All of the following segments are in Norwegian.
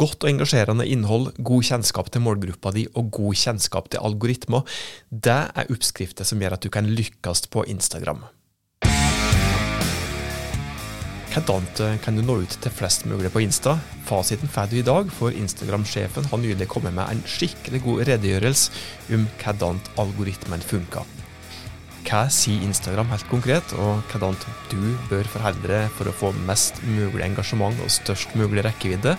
Godt og engasjerende innhold, god kjennskap til målgruppa di og god kjennskap til algoritmer, det er oppskrifter som gjør at du kan lykkes på Instagram. Hvordan eh, kan du nå ut til flest mulig på Insta? Fasiten får du i dag, for Instagram-sjefen har nylig kommet med en skikkelig god redegjørelse om hvordan algoritmen funker. Hva sier Instagram helt konkret, og hvordan du bør forholde deg for å få mest mulig engasjement og størst mulig rekkevidde?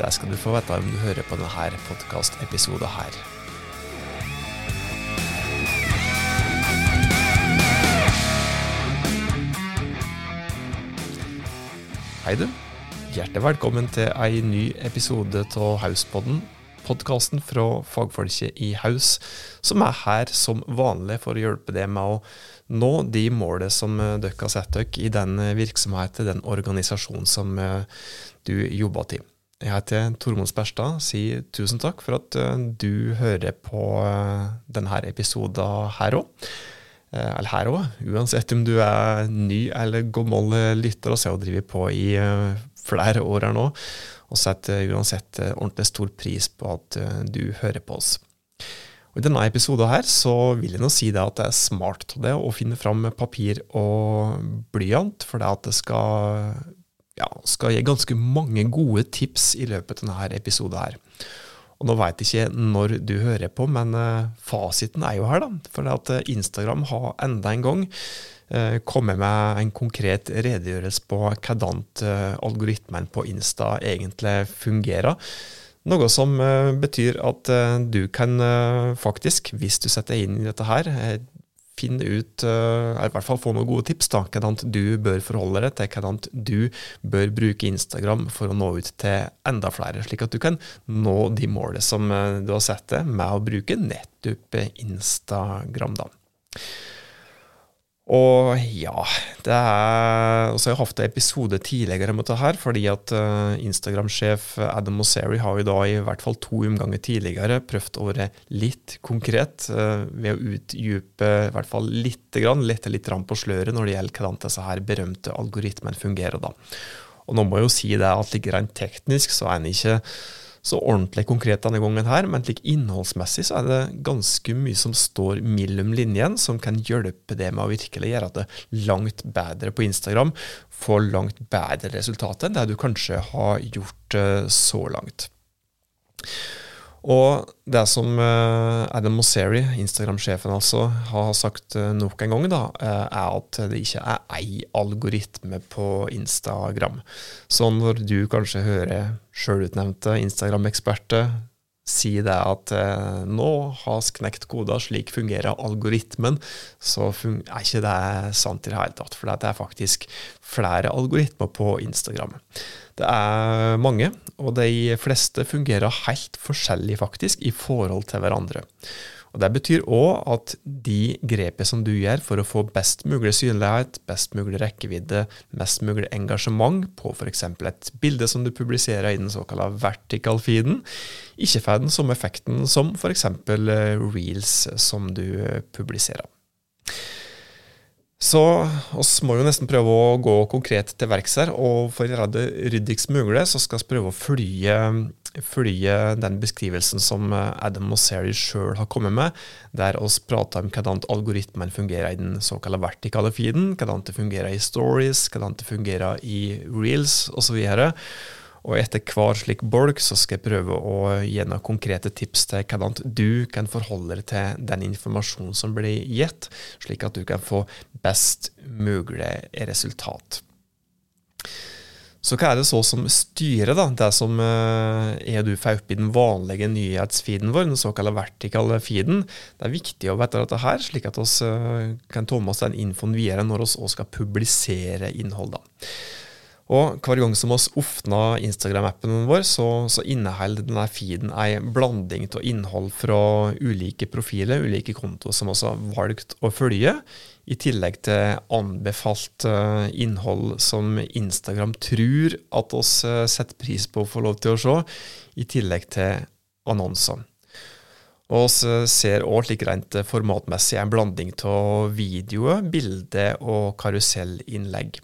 Det skal du få vite om du hører på denne podkastepisoden her. Hei, du. Hjertelig velkommen til ei ny episode av Hauspodden. Podkasten fra fagfolket i Haus, som er her som vanlig for å hjelpe deg med å nå de målene som dere har satt dere i den virksomheten, den organisasjonen som eh, du jobber til. Jeg heter Tormod Sperstad. Sier tusen takk for at eh, du hører på eh, denne episoden her òg. Eh, eller her òg. Uansett om du er ny eller gammel lytter, og ser og driver på i flere år her nå. Og setter uansett ordentlig stor pris på at du hører på oss. Og I denne episoden her så vil jeg nå si det at det er smart det å finne fram papir og blyant, for det at det skal, ja, skal gi ganske mange gode tips i løpet av denne episoden her. Og nå veit jeg ikke når du hører på, men uh, fasiten er jo her, da. For at uh, Instagram har enda en gang uh, kommet med en konkret redegjørelse på hvordan algoritmen på Insta egentlig fungerer. Noe som betyr at du kan faktisk, hvis du setter inn i dette her, finne ut, eh, eller i hvert fall få noen gode tips, da, hvordan du bør forholde deg til hvordan du bør bruke Instagram for å nå ut til enda flere, slik at du kan nå de målene som eh, du har sett deg med å bruke nettopp Instagram. da. Og ja det er, så Jeg har hatt en episode tidligere om dette, her, fordi at uh, Instagram-sjef Adam Mosseri har jo da i hvert fall to omganger tidligere prøvd å være litt konkret uh, ved å utdype i hvert fall litt, grann, lette litt på sløret når det gjelder hvordan disse her berømte algoritmene fungerer. da. Og nå må jeg jo si det at litt rent teknisk så er en ikke så ordentlig konkret denne gangen her, men like innholdsmessig så er det ganske mye som står mellom linjen, som kan hjelpe det med å virkelig gjøre det langt bedre på Instagram. Få langt bedre resultater enn det du kanskje har gjort uh, så langt. Og det som uh, Adam Mosseri, Instagram-sjefen altså, har sagt uh, nok en gang, da, uh, er at det ikke er ei algoritme på Instagram. Så når du kanskje hører sjølutnevnte Instagram-eksperter si det at nå har knekt koder, slik fungerer algoritmen, så fun er ikke det sant i det hele tatt. For det er faktisk flere algoritmer på Instagram. Det er mange, og de fleste fungerer helt forskjellig faktisk i forhold til hverandre. Og Det betyr òg at de grepene som du gjør for å få best mulig synlighet, best mulig rekkevidde, mest mulig engasjement på f.eks. et bilde som du publiserer i den såkalte vertical feeden, ikke får den samme effekten som f.eks. reels som du publiserer. Så oss må jo nesten prøve å gå konkret til verks her. Og for å gjøre det ryddigst mulig, så skal vi prøve å flye, flye, den beskrivelsen som Adam og Mosseri sjøl har kommet med, der oss prater om hvordan algoritmen fungerer i den såkalte vertikale feeden, hvordan det fungerer i stories, hvordan det fungerer i reels osv. Og, så og etter hver slik bolk så skal jeg prøve å gi noen konkrete tips til hvordan du kan forholde deg til den informasjonen som blir gitt, slik at du kan få best mulig resultat. Så hva er det så som styrer da, det som eh, er du får opp i den vanlige nyhetsfeeden vår, den såkalte vertikale feeden? Det er viktig å vite dette her, slik at vi eh, kan ta med oss den infoen videre når vi også skal publisere innhold. da. Og hver gang som vi åpna Instagram-appen vår, så, så, inneholder denne feeden en blanding av innhold fra ulike profiler, ulike kontoer som vi har valgt å følge, i tillegg til anbefalt eh, innhold som Instagram tror at oss eh, setter pris på å få lov til å se, i tillegg til annonser. Og vi ser òg slik rent formatmessig en blanding av videoer, bilder og karusellinnlegg.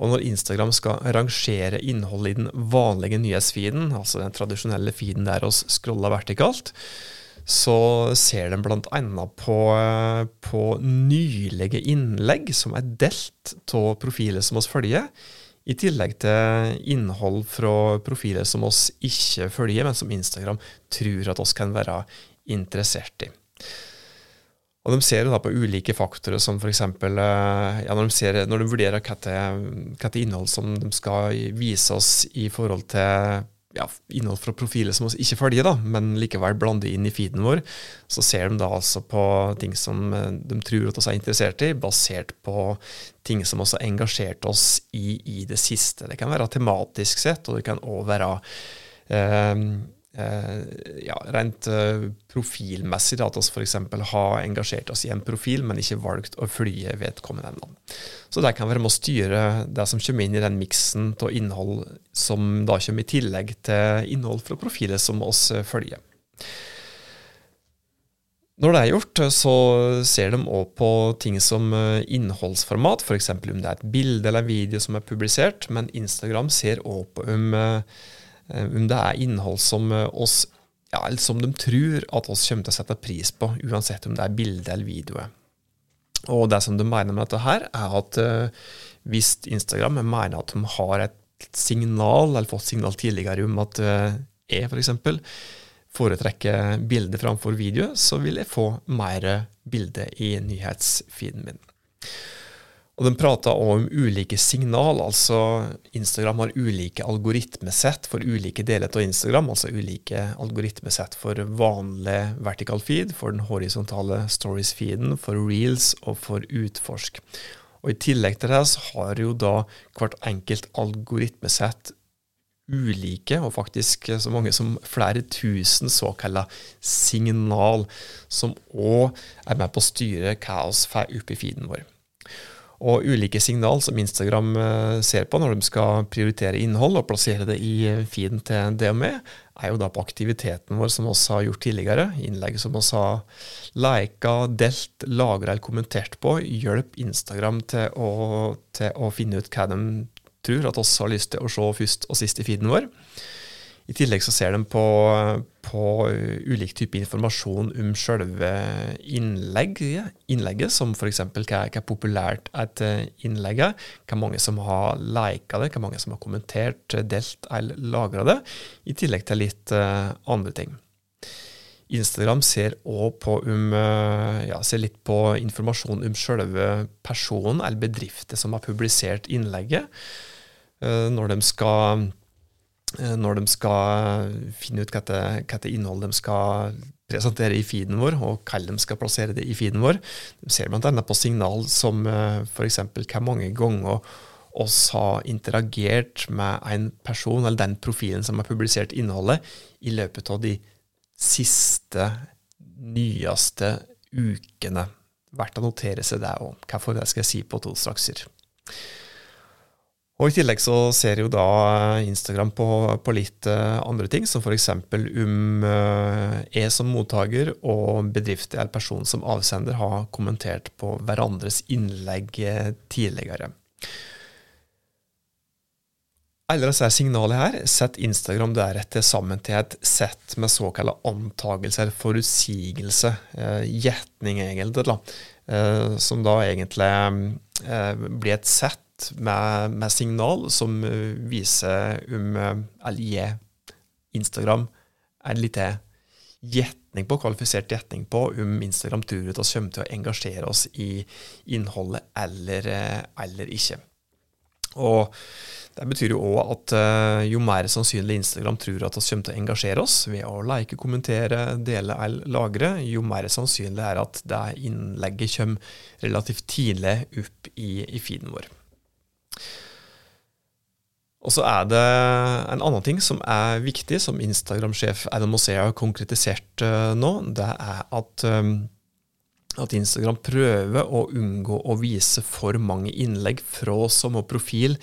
Og når Instagram skal rangere innholdet i den vanlige nyhetsfeeden, altså den tradisjonelle feeden der oss scroller vertikalt, så ser de bl.a. På, på nylige innlegg som er delt av profiler som oss følger, i tillegg til innhold fra profiler som oss ikke følger, men som Instagram tror at oss kan være interessert i. Og De ser da på ulike faktorer, som f.eks. Eh, ja, når, de når de vurderer hva innhold som de skal vise oss i forhold til ja, innhold fra profiler som vi ikke følger, da, men likevel blander inn i feeden vår, så ser de da altså på ting som eh, de tror at vi er interessert i, basert på ting som også har engasjert oss i, i det siste. Det kan være tematisk sett, og det kan òg være Eh, ja, rent uh, profilmessig, da, at vi f.eks. har engasjert oss i en profil, men ikke valgt å følge vedkommende ennå. Så det kan være med å styre det som kommer inn i den miksen av innhold som da kommer i tillegg til innhold fra profiler som oss uh, følger. Når det er gjort, så ser de òg på ting som innholdsformat, f.eks. om det er et bilde eller en video som er publisert, men Instagram ser òg på om Eh, om det er innhold som eh, oss ja, som de tror at oss kommer til å sette pris på, uansett om det er bilde eller video. Og det som de mener med dette her, er at uh, hvis Instagram mener at de har et signal, eller fått signal tidligere om at jeg f.eks. For foretrekker bilde framfor video, så vil jeg få mer bilde i nyhetsfeeden min. Og De også om ulike signal. altså Instagram har ulike algoritmesett for ulike deler av Instagram. Altså ulike algoritmesett for vanlig vertikal feed, for den horisontale stories-feeden, for reels og for utforsk. Og I tillegg til det så har jo da hvert enkelt algoritmesett ulike, og faktisk så mange som flere tusen såkalte signal, som òg er med på å styre hva vi opp i feeden vår. Og ulike signal som Instagram eh, ser på når de skal prioritere innhold og plassere det i feeden til DME, er jo da på aktiviteten vår, som vi har gjort tidligere. Innlegg som vi har lika, delt, lagra eller kommentert på. Hjelp Instagram til å, til å finne ut hva de tror at oss har lyst til å se først og sist i feeden vår. I tillegg så ser de på, på ulik type informasjon om selve innlegget, innlegget som f.eks. Hva, hva populært et innlegg er, hvor mange som har lika det, hvor mange som har kommentert, delt eller lagra det, i tillegg til litt andre ting. Instagram ser òg på um, ja, ser litt på informasjon om selve personen eller bedrifter som har publisert innlegget, når de skal Eh, når de skal finne ut hva slags innholdet de skal presentere i feeden vår, og hvordan de skal plassere det i feeden vår. De ser bl.a. på signal som eh, f.eks. hvor mange ganger oss har interagert med en person, eller den profilen som har publisert innholdet, i løpet av de siste, nyeste ukene. Verdt å notere seg det òg. Hvorfor det skal jeg si på to strakser. Og I tillegg så ser jo da Instagram på, på litt uh, andre ting, som f.eks. om jeg som mottaker og bedrifter eller person som avsender har kommentert på hverandres innlegg uh, tidligere. Alle disse signalene her setter Instagram deretter sammen til et sett med såkalte antagelser, forutsigelse, gjetning egentlig, da, som da egentlig blir et sett med, med signal som eh, viser om eh, Eller gir Instagram en liten gjetning på, kvalifisert gjetning på om Instagram tror at vi kommer til å engasjere oss i innholdet eller, eh, eller ikke. Og Det betyr jo òg at jo mer sannsynlig Instagram tror at vi kommer til å engasjere oss ved å like, kommentere, dele eller lagre, jo mer sannsynlig er at det innlegget kommer relativt tidlig opp i, i feeden vår. Og så er det en annen ting som er viktig, som Instagram-sjef Adam Mosea har konkretisert uh, nå. Det er at, um, at, Instagram prøver å unngå å vise for mange innlegg fra samme profil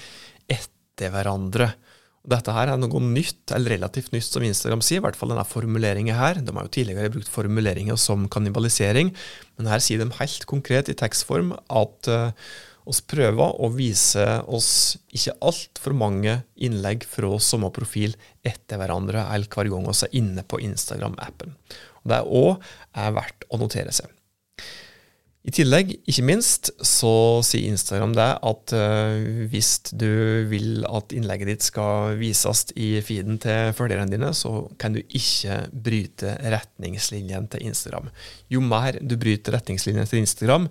etter hverandre. Dette her er noe nytt, eller relativt nytt, som Instagram sier. I hvert fall denne formuleringen her. De har jo tidligere brukt formuleringer som kannibalisering, men her sier de helt konkret i tekstform at uh, Vi prøver å vise oss ikke altfor mange innlegg fra samme profil etter hverandre eller hver gang vi er inne på Instagram-appen. Det er òg verdt å notere seg. I tillegg, ikke minst, så sier Instagram det at uh, hvis du vil at innlegget ditt skal vises i feeden til følgerne dine, så kan du ikke bryte retningslinjen til Instagram. Jo mer du bryter retningslinjen til Instagram,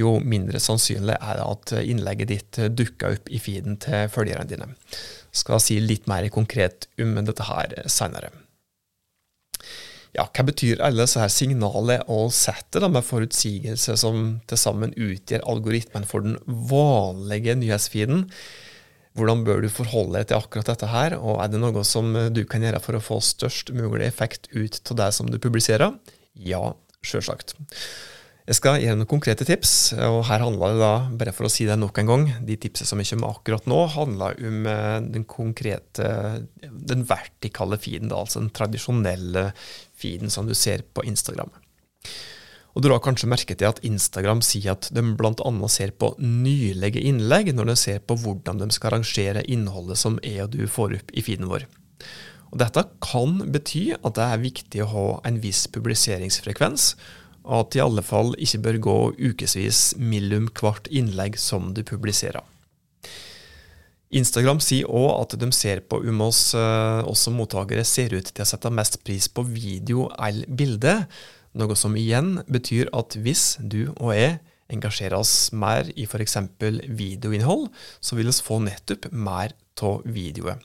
jo mindre sannsynlig er det at innlegget ditt dukker opp i feeden til følgerne dine. Skal si litt mer konkret om dette her senere ja, hva betyr alle disse her signaler og settet med forutsigelse som til sammen utgjør algoritmen for den vanlige nyhetsfeeden? Hvordan bør du forholde deg til akkurat dette her, og er det noe som du kan gjøre for å få størst mulig effekt ut av det som du publiserer? Ja, sjølsagt. Jeg skal gi noen konkrete tips, og her handler det da, bare for å si det nok en gang, de tipsene som jeg kommer med akkurat nå, handler om eh, den konkrete, den vertikale feeden, altså den tradisjonelle feeden som du ser på Instagram. Og Du har kanskje merket til at Instagram sier at de bl.a. ser på nylige innlegg når de ser på hvordan de skal rangere innholdet som jeg og du får opp i feeden vår. Og Dette kan bety at det er viktig å ha en viss publiseringsfrekvens, og at det i alle fall ikke bør gå ukevis mellom hvert innlegg som du publiserer. Instagram sier òg at de ser på om oss, eh, oss som mottakere ser ut til å sette mest pris på video eller bilde, noe som igjen betyr at hvis du og jeg engasjerer oss mer i f.eks. videoinnhold, så vil vi få nettopp mer av videoet.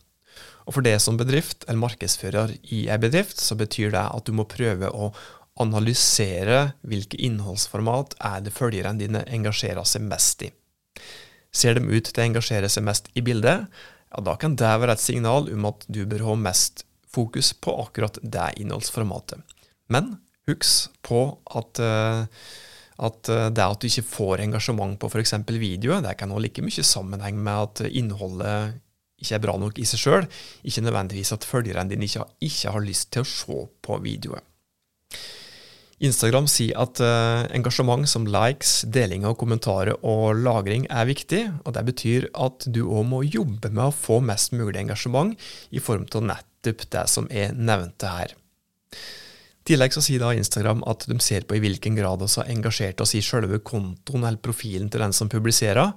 Og For deg som bedrift eller markedsfører i en bedrift, så betyr det at du må prøve å analysere hvilke innholdsformat er det følgerne dine engasjerer seg mest i. Ser de ut til å engasjere seg mest i bildet, ja, da kan det være et signal om at du bør ha mest fokus på akkurat det innholdsformatet. Men husk på at, uh, at uh, det at du ikke får engasjement på f.eks. video, det kan ha like mye sammenheng med at innholdet ikke er bra nok i seg sjøl, ikke nødvendigvis at følgerne dine ikke, ikke har lyst til å se på videoet. Instagram sier at uh, engasjement som likes, delinger, kommentarer og lagring er viktig. og Det betyr at du òg må jobbe med å få mest mulig engasjement i form av nettopp det som er nevnte her. I tillegg så sier da Instagram at de ser på i hvilken grad vi har engasjert oss i selve kontoen eller profilen til den som publiserer.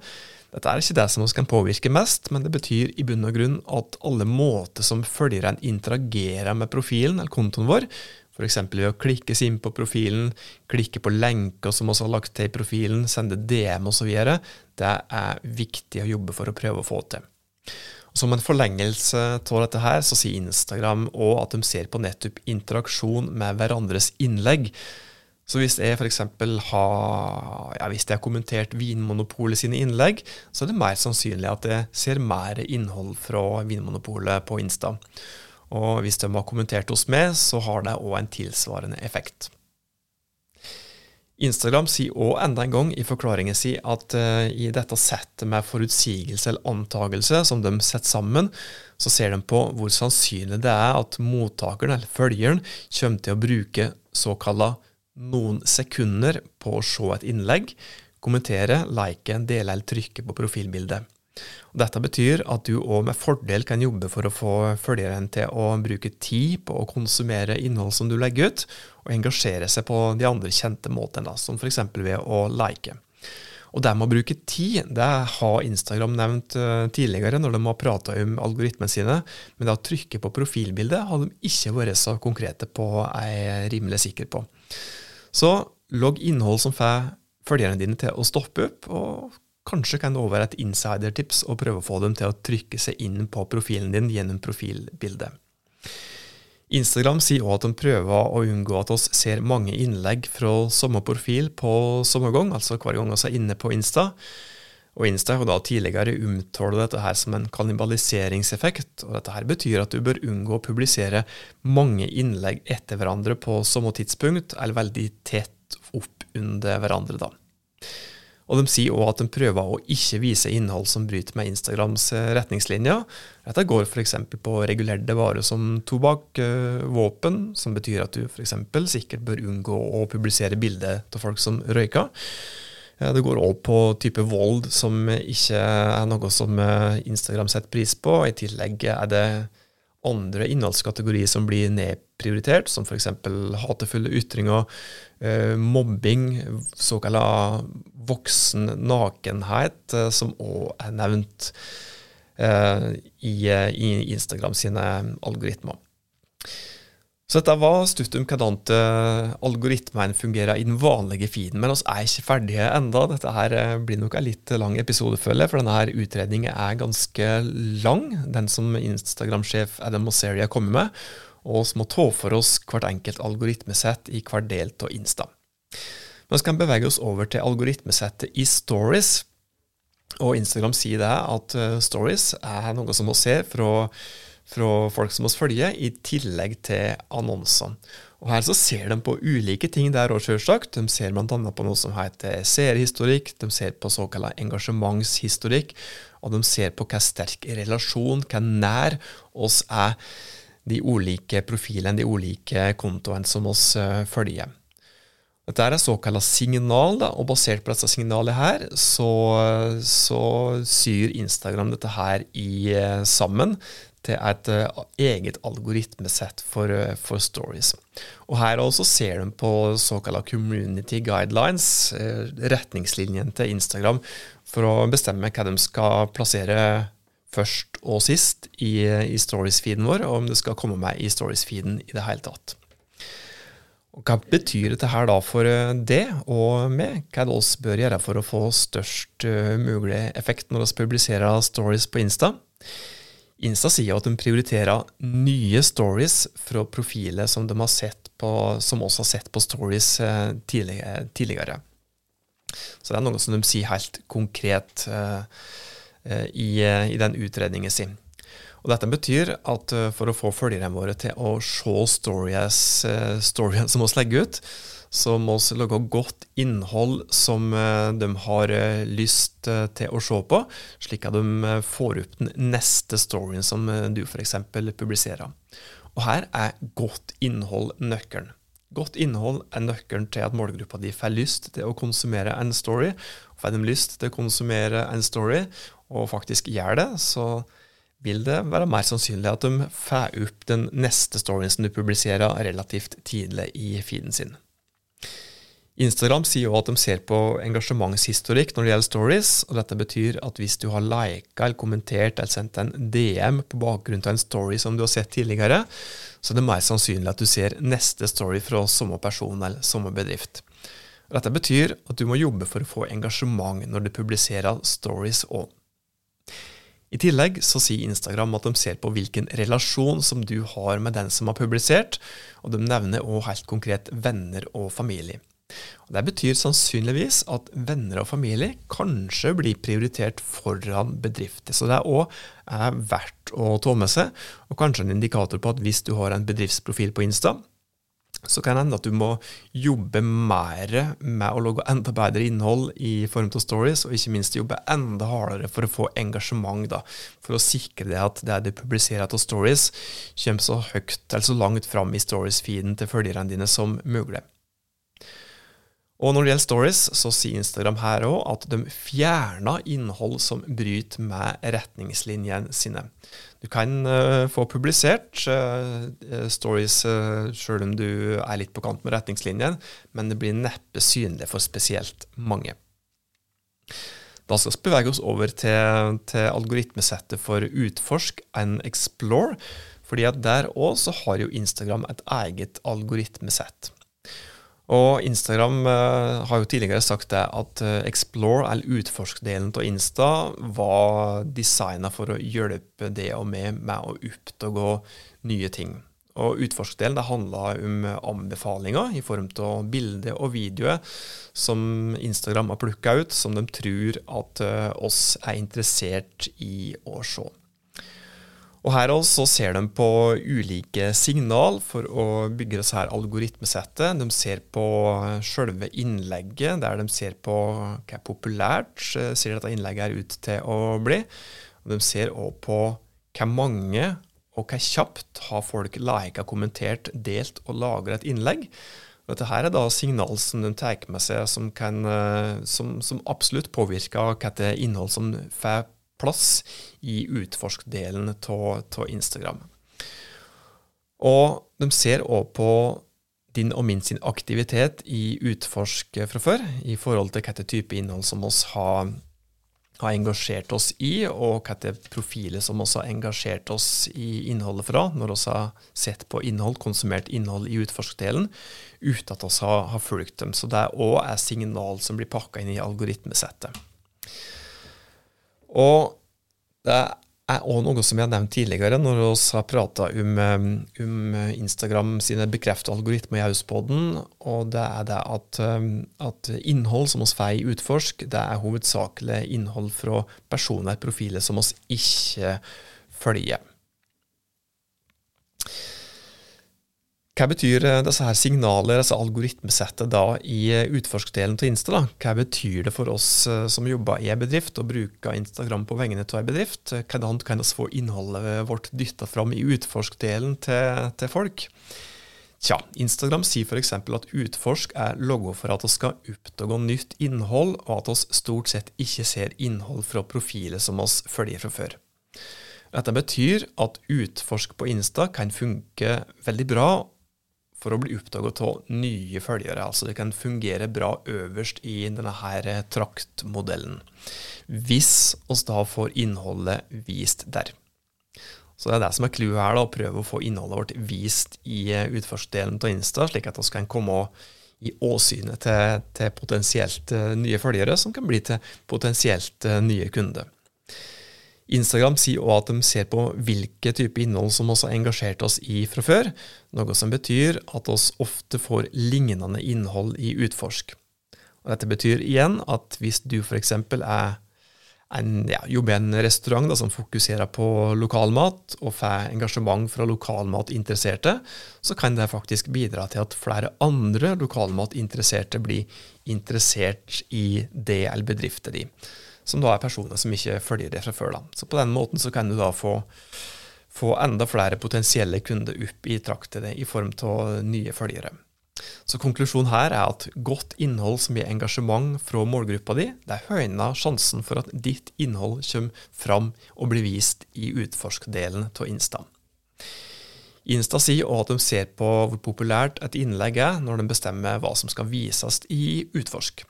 Dette er ikke det som vi kan påvirke mest, men det betyr i bunn og grunn at alle måter som følgeren interagerer med profilen eller kontoen vår, F.eks. ved å klikke seg inn på profilen, klikke på lenker som vi har lagt til i profilen, sende DM osv. Det er viktig å jobbe for å prøve å få til. Og som en forlengelse av dette her, så sier Instagram òg at de ser på nettopp interaksjon med hverandres innlegg. Så hvis jeg f.eks. har ja, hvis jeg har kommentert Vinmonopolet sine innlegg, så er det mer sannsynlig at jeg ser mer innhold fra Vinmonopolet på Insta. Og hvis de har kommentert hos meg, så har det òg en tilsvarende effekt. Instagram sier òg enda en gang i forklaringen sin at uh, i dette settet med forutsigelse eller antagelse som de setter sammen, så ser de på hvor sannsynlig det er at mottakeren eller følgeren kommer til å bruke såkalla noen sekunder på å se et innlegg, kommentere, like, dele eller trykke på profilbildet. Dette betyr at du òg med fordel kan jobbe for å få følgeren til å bruke tid på å konsumere innhold som du legger ut, og engasjere seg på de andre kjente måtene, som f.eks. ved å like. Og det med å bruke tid, det har Instagram nevnt uh, tidligere når de har prata om algoritmene sine, men det å trykke på profilbildet har de ikke vært så konkrete på, er rimelig sikker på. Så logg innhold som får følgerne dine til å stoppe opp, og Kanskje kan det òg være et insidertips å prøve å få dem til å trykke seg inn på profilen din gjennom profilbildet. Instagram sier òg at de prøver å unngå at oss ser mange innlegg fra samme profil på samme gang, altså hver gang vi er inne på Insta. Og Insta har da tidligere omtalt dette her som en kannibaliseringseffekt. og Dette her betyr at du bør unngå å publisere mange innlegg etter hverandre på samme tidspunkt, eller veldig tett opp under hverandre. da. Og de sier òg at de prøver å ikke vise innhold som bryter med Instagrams eh, retningslinjer. Dette går f.eks. på regulerte varer som tobakk, eh, våpen, som betyr at du f.eks. sikkert bør unngå å publisere bilder av folk som røyker. Det går òg på type vold, som ikke er noe som Instagram setter pris på. I tillegg er det andre innholdskategorier som blir nedprioritert, som f.eks. hatefulle ytringer, mobbing, såkalt voksen nakenhet, som òg er nevnt i, i Instagram sine algoritmer. Så dette var stutt om hvordan algoritmene fungerer i den vanlige feeden. Men oss er ikke ferdige enda. Dette her eh, blir nok en litt lang episode, føler jeg, for denne utredningen er ganske lang. Den som Instagram-sjef Adam Mosseri har kommet med. Og vi må ta for oss hvert enkelt algoritmesett i hver del av Insta. Men vi kan bevege oss over til algoritmesettet i Stories. Og Instagram sier det at eh, Stories er noe som vi ser fra fra folk som oss følger, i tillegg til annonsene. Og Her så ser de på ulike ting der òg, sjølsagt. De ser bl.a. på noe som heter seerhistorikk, de ser på såkalt engasjementshistorikk, og de ser på hva sterk relasjon, hva nær oss er de ulike profilene, de ulike kontoene som oss uh, følger. Dette er såkalt signal, da, og basert på dette signalet her, så, så syr Instagram dette her i, eh, sammen til et uh, eget algoritmesett for, uh, for, stories. Og Her også ser de på såkalte community guidelines, uh, retningslinjene til Instagram, for å bestemme hva de skal plassere først og sist i, i stories-feeden vår, og om det skal komme med i stories-feeden i det hele tatt. Og Hva betyr dette her da for det og meg? Hva er det oss bør gjøre for å få størst mulig effekt når vi publiserer stories på Insta? Insta sier at de prioriterer nye stories fra profiler som de har sett på, som også har sett på stories eh, tidligere. Så det er noe som de sier helt konkret eh, eh, i, i, den utredningen sin. Og Dette betyr at for å få følgerne våre til å se stories, storyen som vi legger ut, så må vi lage godt innhold som eh, de har eh, lyst eh, til å se på, slik at de får opp den neste storyen som du f.eks. publiserer. Og her er godt innhold nøkkelen. Godt innhold er nøkkelen til at målgruppa di får lyst til å konsumere en story. Får de lyst til å konsumere en story, og faktisk gjør det, så vil det være mer sannsynlig at de får opp den neste storyen som du publiserer relativt tidlig i feeden sin. Instagram sier jo at de ser på engasjementshistorikk når det gjelder stories, og dette betyr at hvis du har lika eller kommentert eller sendt en DM på bakgrunn av en story som du har sett tidligere, så er det mer sannsynlig at du ser neste story fra samme person eller samme bedrift. Dette betyr at du må jobbe for å få engasjement når du publiserer stories òg. I tillegg så sier Instagram at de ser på hvilken relasjon som du har med den som har publisert, og de nevner også helt konkret venner og familie. Det betyr sannsynligvis at venner og familie kanskje blir prioritert foran bedrifter. Så det er òg verdt å ta med seg, og kanskje en indikator på at hvis du har en bedriftsprofil på Insta, så kan det hende at du må jobbe mer med å lage enda bedre innhold i form av stories, og ikke minst jobbe enda hardere for å få engasjement, da, for å sikre det at det du publiserer av stories, kommer så høyt eller så langt fram i stories-feeden til følgerne dine som mulig. Og når det gjelder stories, så sier Instagram her òg at de fjerner innhold som bryter med retningslinjene sine. Du kan uh, få publisert uh, stories uh, sjøl om du er litt på kant med retningslinjene, men det blir neppe synlig for spesielt mange. Da skal vi bevege oss over til, til algoritmesettet for Utforsk and Explore, fordi at der òg har jo Instagram et eget algoritmesett. Og Instagram uh, har jo tidligere sagt det at uh, Explore, eller utforsk-delen av Insta, var designa for å hjelpe det og meg med å oppdage nye ting. Og Utforsk-delen handla om anbefalinger i form av bilder og videoer som Instagram har plukka ut, som de tror at uh, oss er interessert i å se. Og Her også ser de på ulike signal for å bygge disse her algoritmesettet. De ser på selve innlegget, der de ser på hva er populært eh, ser dette innlegget er ut til å bli. Og De ser også på hvor mange og hvor kjapt har folk lika, kommentert, delt og lagra et innlegg. Dette her er da signal som de tar med seg som, kan, eh, som, som absolutt påvirker hva det innhold som får plass i utforskdelen av Instagram. Og de ser òg på din og min sin aktivitet i Utforsk fra før, i forhold til hvilken type innhold som oss har har engasjert oss i, og hvilke profiler som oss har engasjert oss i innholdet fra, når vi har sett på innhold, konsumert innhold i utforskdelen, uten at vi har, har fulgt dem. Så det òg er signal som blir pakka inn i algoritmesettet. Og det er òg noe som jeg har nevnt tidligere, når vi har prata om, um, Instagram sine bekrefta algoritmer i Auspoden, og det er det at, um, at innhold som vi får Utforsk, det er hovedsakelig innhold fra personer, profiler, som vi ikke følger. Hva betyr eh, disse her signaler, disse algoritmesettet, da i eh, utforskdelen av Insta? da? Hva betyr det for oss eh, som jobber i en bedrift og bruker Instagram på vegne av en bedrift? Hvordan kan vi få innholdet vårt dytta fram i utforskdelen til, til folk? Tja, Instagram sier f.eks. at utforsk er logo for at vi skal oppdage nytt innhold, og at vi stort sett ikke ser innhold fra profiler som vi følger fra før. Dette betyr at utforsk på Insta kan funke veldig bra for å bli oppdaget av nye følgere. Altså det kan fungere bra øverst i denne her traktmodellen. Hvis vi da får innholdet vist der. Så det er det som er clouet her, da, å prøve å få innholdet vårt vist i utførsdelen av Insta, slik at vi kan komme i åsynet til, til potensielt eh, nye følgere, som kan bli til potensielt eh, nye kunder. Instagram sier også at de ser på hvilke type innhold som også har engasjert oss i fra før, noe som betyr at oss ofte får lignende innhold i Utforsk. Og dette betyr igjen at hvis du f.eks. er en, ja, jobber i en restaurant da, som fokuserer på lokalmat, og får engasjement fra lokalmatinteresserte, så kan det faktisk bidra til at flere andre lokalmatinteresserte blir interessert i det eller bedriften din som da er personer som ikke følger det fra før. da. Så på den måten så kan du da få, få enda flere potensielle kunder opp i traktet i form av nye følgere. Så konklusjonen her er at godt innhold som gir engasjement fra målgruppa di, det høyner sjansen for at ditt innhold kommer fram og blir vist i utforskdelen av Insta. Insta sier også at de ser på hvor populært et innlegg er når de bestemmer hva som skal vises i Utforsk.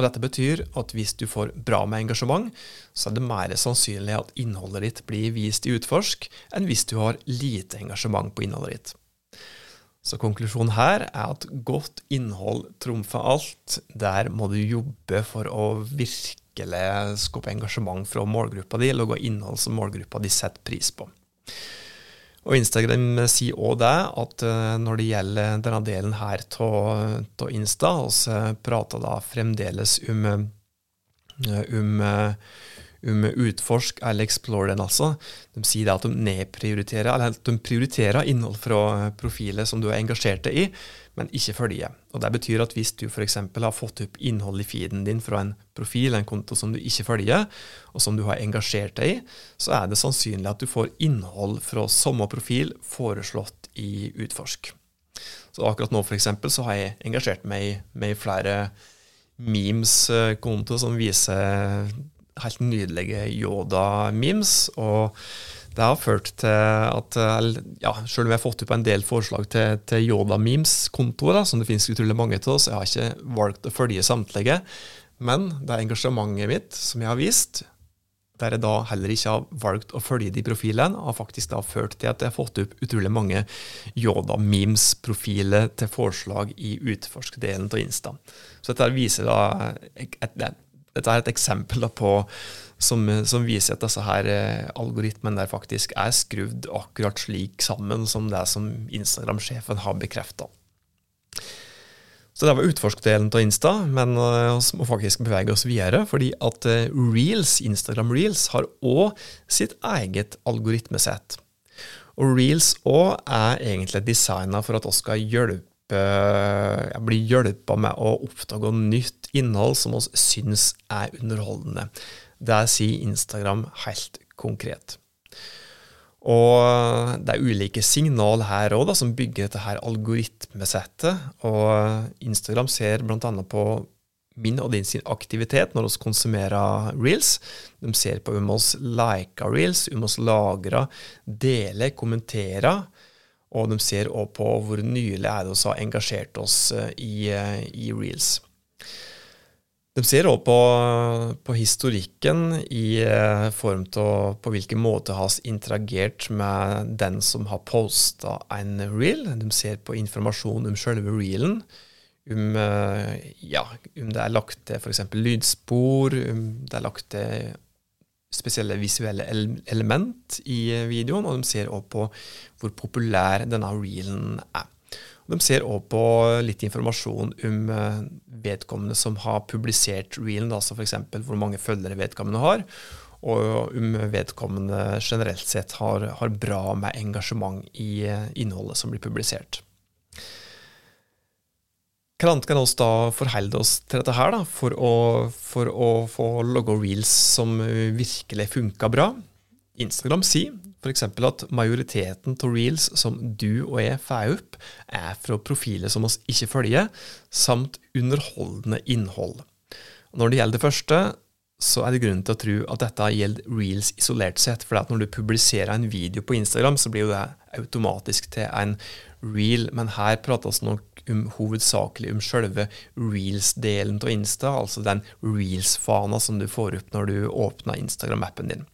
Og Dette betyr at hvis du får bra med engasjement, så er det mer sannsynlig at innholdet ditt blir vist i Utforsk, enn hvis du har lite engasjement på innholdet ditt. Så konklusjonen her er at godt innhold trumfer alt. Der må du jobbe for å virkelig skape engasjement fra målgruppa di, gå innhold som målgruppa di setter pris på. Og Instagram sier òg det, at eh, når det gjelder denne delen her av Insta, vi prater da fremdeles om, eh, om, om Utforsk eller Explore den, altså. De sier at de nedprioriterer, eller de prioriterer innhold fra profiler som du er engasjert i, men ikke følge. Og Det betyr at hvis du f.eks. har fått opp innhold i feeden din fra en profil, en konto som du ikke følger, og som du har engasjert deg i, så er det sannsynlig at du får innhold fra samme profil foreslått i Utforsk. Så akkurat nå for eksempel, så har jeg engasjert meg med flere memes-konto som viser helt nydelige Yoda-memes. og det har ført til at ja, selv om jeg har fått opp en del forslag til, til Yoda-memes-kontoer, som det finnes utrolig mange av, så jeg har ikke valgt å følge samtlige. Men det er engasjementet mitt som jeg har vist, der jeg da heller ikke har valgt å følge de profilene, har faktisk da ført til at jeg har fått opp utrolig mange Yoda-memes-profiler til forslag i utforskdelen av Insta. Så dette viser da et, et, dette er et eksempel på som, som, viser at disse her algoritmen algoritmene der faktisk er skrudd akkurat slik sammen som det som Instagram-sjefen har bekrefta. Så det var utforskdelen av Insta, men vi uh, må faktisk bevege oss videre. Fordi at uh, Reels, Instagram Reels har òg sitt eget algoritmesett. Og Reels òg er egentlig designa for at vi skal hjelpe ja, blir hjelpa med å oppdage nytt innhold som vi syns er underholdende. Det sier Instagram helt konkret. Og det er ulike signal her òg som bygger dette her algoritmesettet. Og Instagram ser bl.a. på min og din sin aktivitet når vi konsumerer reels. De ser på om vi liker reels, om vi lagrer, deler, kommenterer. Og de ser òg på hvor nylig er det vi har engasjert oss eh, i, eh, i reels. De ser òg på, på, historikken i eh, form av på hvilken måte har interagert med den som har posta en reel. De ser på informasjon om selve reelen. Om, ja, om det er lagt til f.eks. lydspor, om det er lagt til spesielle visuelle element i videoen, og de ser òg på hvor populær denne reelen er. De ser òg på litt informasjon om eh, vedkommende som har publisert reelen, altså f.eks. hvor mange følgere vedkommende har, og om vedkommende generelt sett har, har bra med engasjement i eh, innholdet som blir publisert. Hvordan kan vi forholde oss til dette her da, for å, for å få logge reels som virkelig funker bra? Instagram sier f.eks. at majoriteten av reels som du og jeg får opp, er fra profiler som oss ikke følger, samt underholdende innhold. Når det gjelder det første, så er det grunn til å tro at dette gjelder reels isolert sett. For når du publiserer en video på Instagram, så blir jo det automatisk til en reel. Men her prates nok om, hovedsakelig om selve reels-delen av Insta, altså den reels-fana som du får opp når du åpner Instagram-appen din.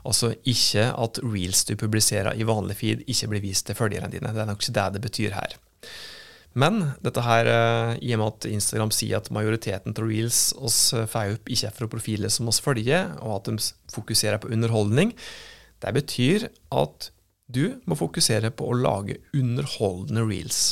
Altså ikke at reels du publiserer i vanlig feed, ikke blir vist til følgerne dine. Det er nok ikke det det betyr her. Men dette her, eh, i og med at Instagram sier at majoriteten av reels oss får opp, ikke fra profiler som oss følger, og at de fokuserer på underholdning, det betyr at du må fokusere på å lage underholdende reels.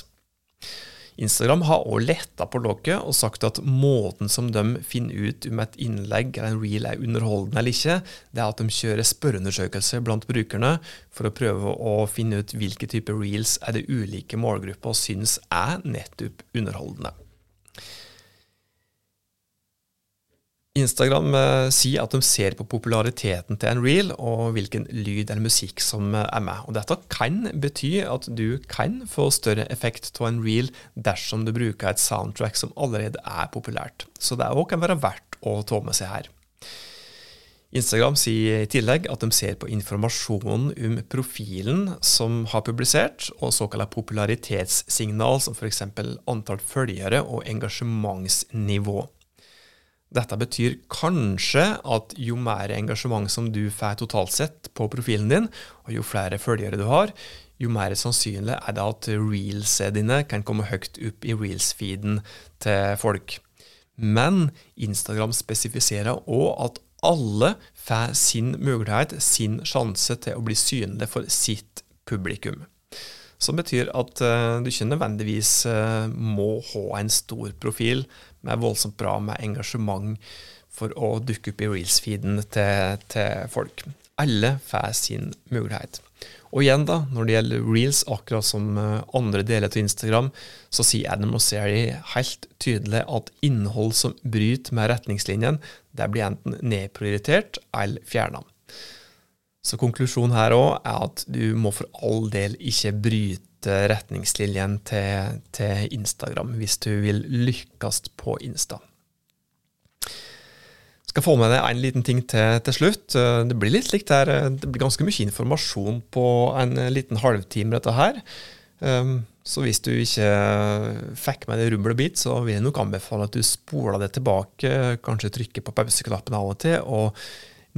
Instagram har òg letta på lokket og sagt at måten som de finner ut om et innlegg eller en reel er underholdende eller ikke, det er at de kjører spørreundersøkelser blant brukerne for å prøve å finne ut hvilke typer reels er det ulike målgrupper syns er nettopp underholdende. Instagram eh, sier at de ser på populariteten til en reel og hvilken lyd eller musikk som eh, er med. Og Dette kan bety at du kan få større effekt av en reel dersom du bruker et soundtrack som allerede er populært. Så det òg kan være verdt å ta med seg her. Instagram sier i tillegg at de ser på informasjonen om profilen som har publisert, og såkalt popularitetssignal, som f.eks. antall følgere og engasjementsnivå. Dette betyr kanskje at jo mer engasjement som du får totalt sett på profilen din, og jo flere følgere du har, jo mer sannsynlig er det at reelsene dine kan komme høyt opp i reels-feeden til folk. Men Instagram spesifiserer òg at alle får sin mulighet, sin sjanse til å bli synlig for sitt publikum. Som betyr at uh, du ikke nødvendigvis uh, må ha en stor profil med voldsomt bra med engasjement for å dukke opp i reels-feeden til, til, folk. Alle får sin mulighet. Og igjen, da, når det gjelder reels, akkurat som eh, andre deler av Instagram, så sier Adam og Seri helt tydelig at innhold som bryter med retningslinjen, det blir enten nedprioritert eller fjerna. Så konklusjonen her òg er at du må for all del ikke bryte retningslinjen til, til Instagram hvis du vil lykkes på Insta. Skal få med deg en liten ting til til slutt. Det blir litt slikt her. Det blir ganske mye informasjon på en liten halvtime, dette her. Um, så hvis du ikke fikk med deg rubbel og bit, så vil jeg nok anbefale at du spoler det tilbake, kanskje trykker på pauseknappen av og til, og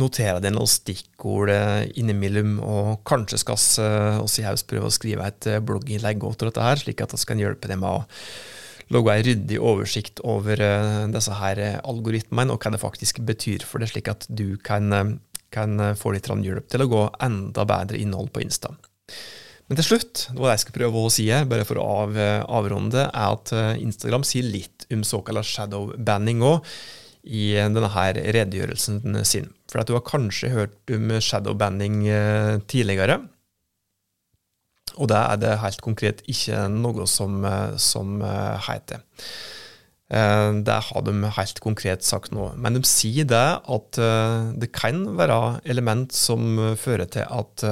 notere deg noen stikkord eh, innimellom, og kanskje skal vi oss i haust prøve å skrive et eh, blogginnlegg til dette her, slik at vi kan hjelpe deg med å lage en ryddig oversikt over eh, disse her algoritmene, og hva det faktisk betyr for det, slik at du kan, kan få litt hjelp til å gå enda bedre innhold på Insta. Men til slutt, det var det jeg skulle prøve å si her, bare for å av, avrunde, er at Instagram sier litt om såkalt shadow banning òg i denne her redegjørelsen sin. For at du har kanskje hørt om shadowbanning eh, tidligere. Og det er det helt konkret ikke noe som, eh, som eh, heter. Det har de helt konkret sagt nå. Men de sier det at det kan være element som fører til at,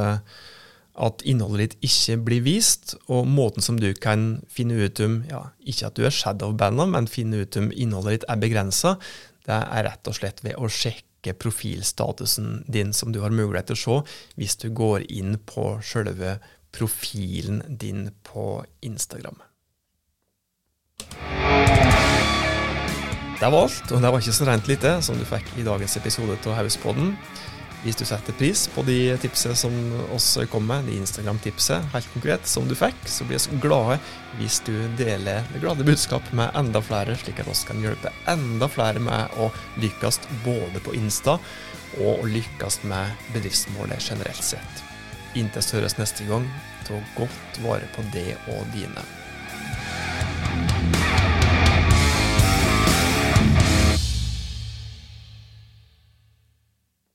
at innholdet ditt ikke blir vist, og måten som du kan finne ut om ja, Ikke at du er shadow-banda, men finne ut om innholdet ditt er begrensa, det er rett og slett ved å sjekke profilstatusen din, som du har mulighet til å se hvis du går inn på sjølve profilen din på Instagram. Det var alt, og det var ikke så rent lite som du fikk i dagens episode av Hauspodden. Hvis du setter pris på de tipsene som oss kom med, de Instagram-tipset helt konkret som du fikk, så blir vi glade hvis du deler det glade budskap med enda flere, slik at oss kan hjelpe enda flere med å lykkes både på Insta og å lykkes med bedriftsmålet generelt sett. Inntil vi høres neste gang, ta godt vare på det og dine.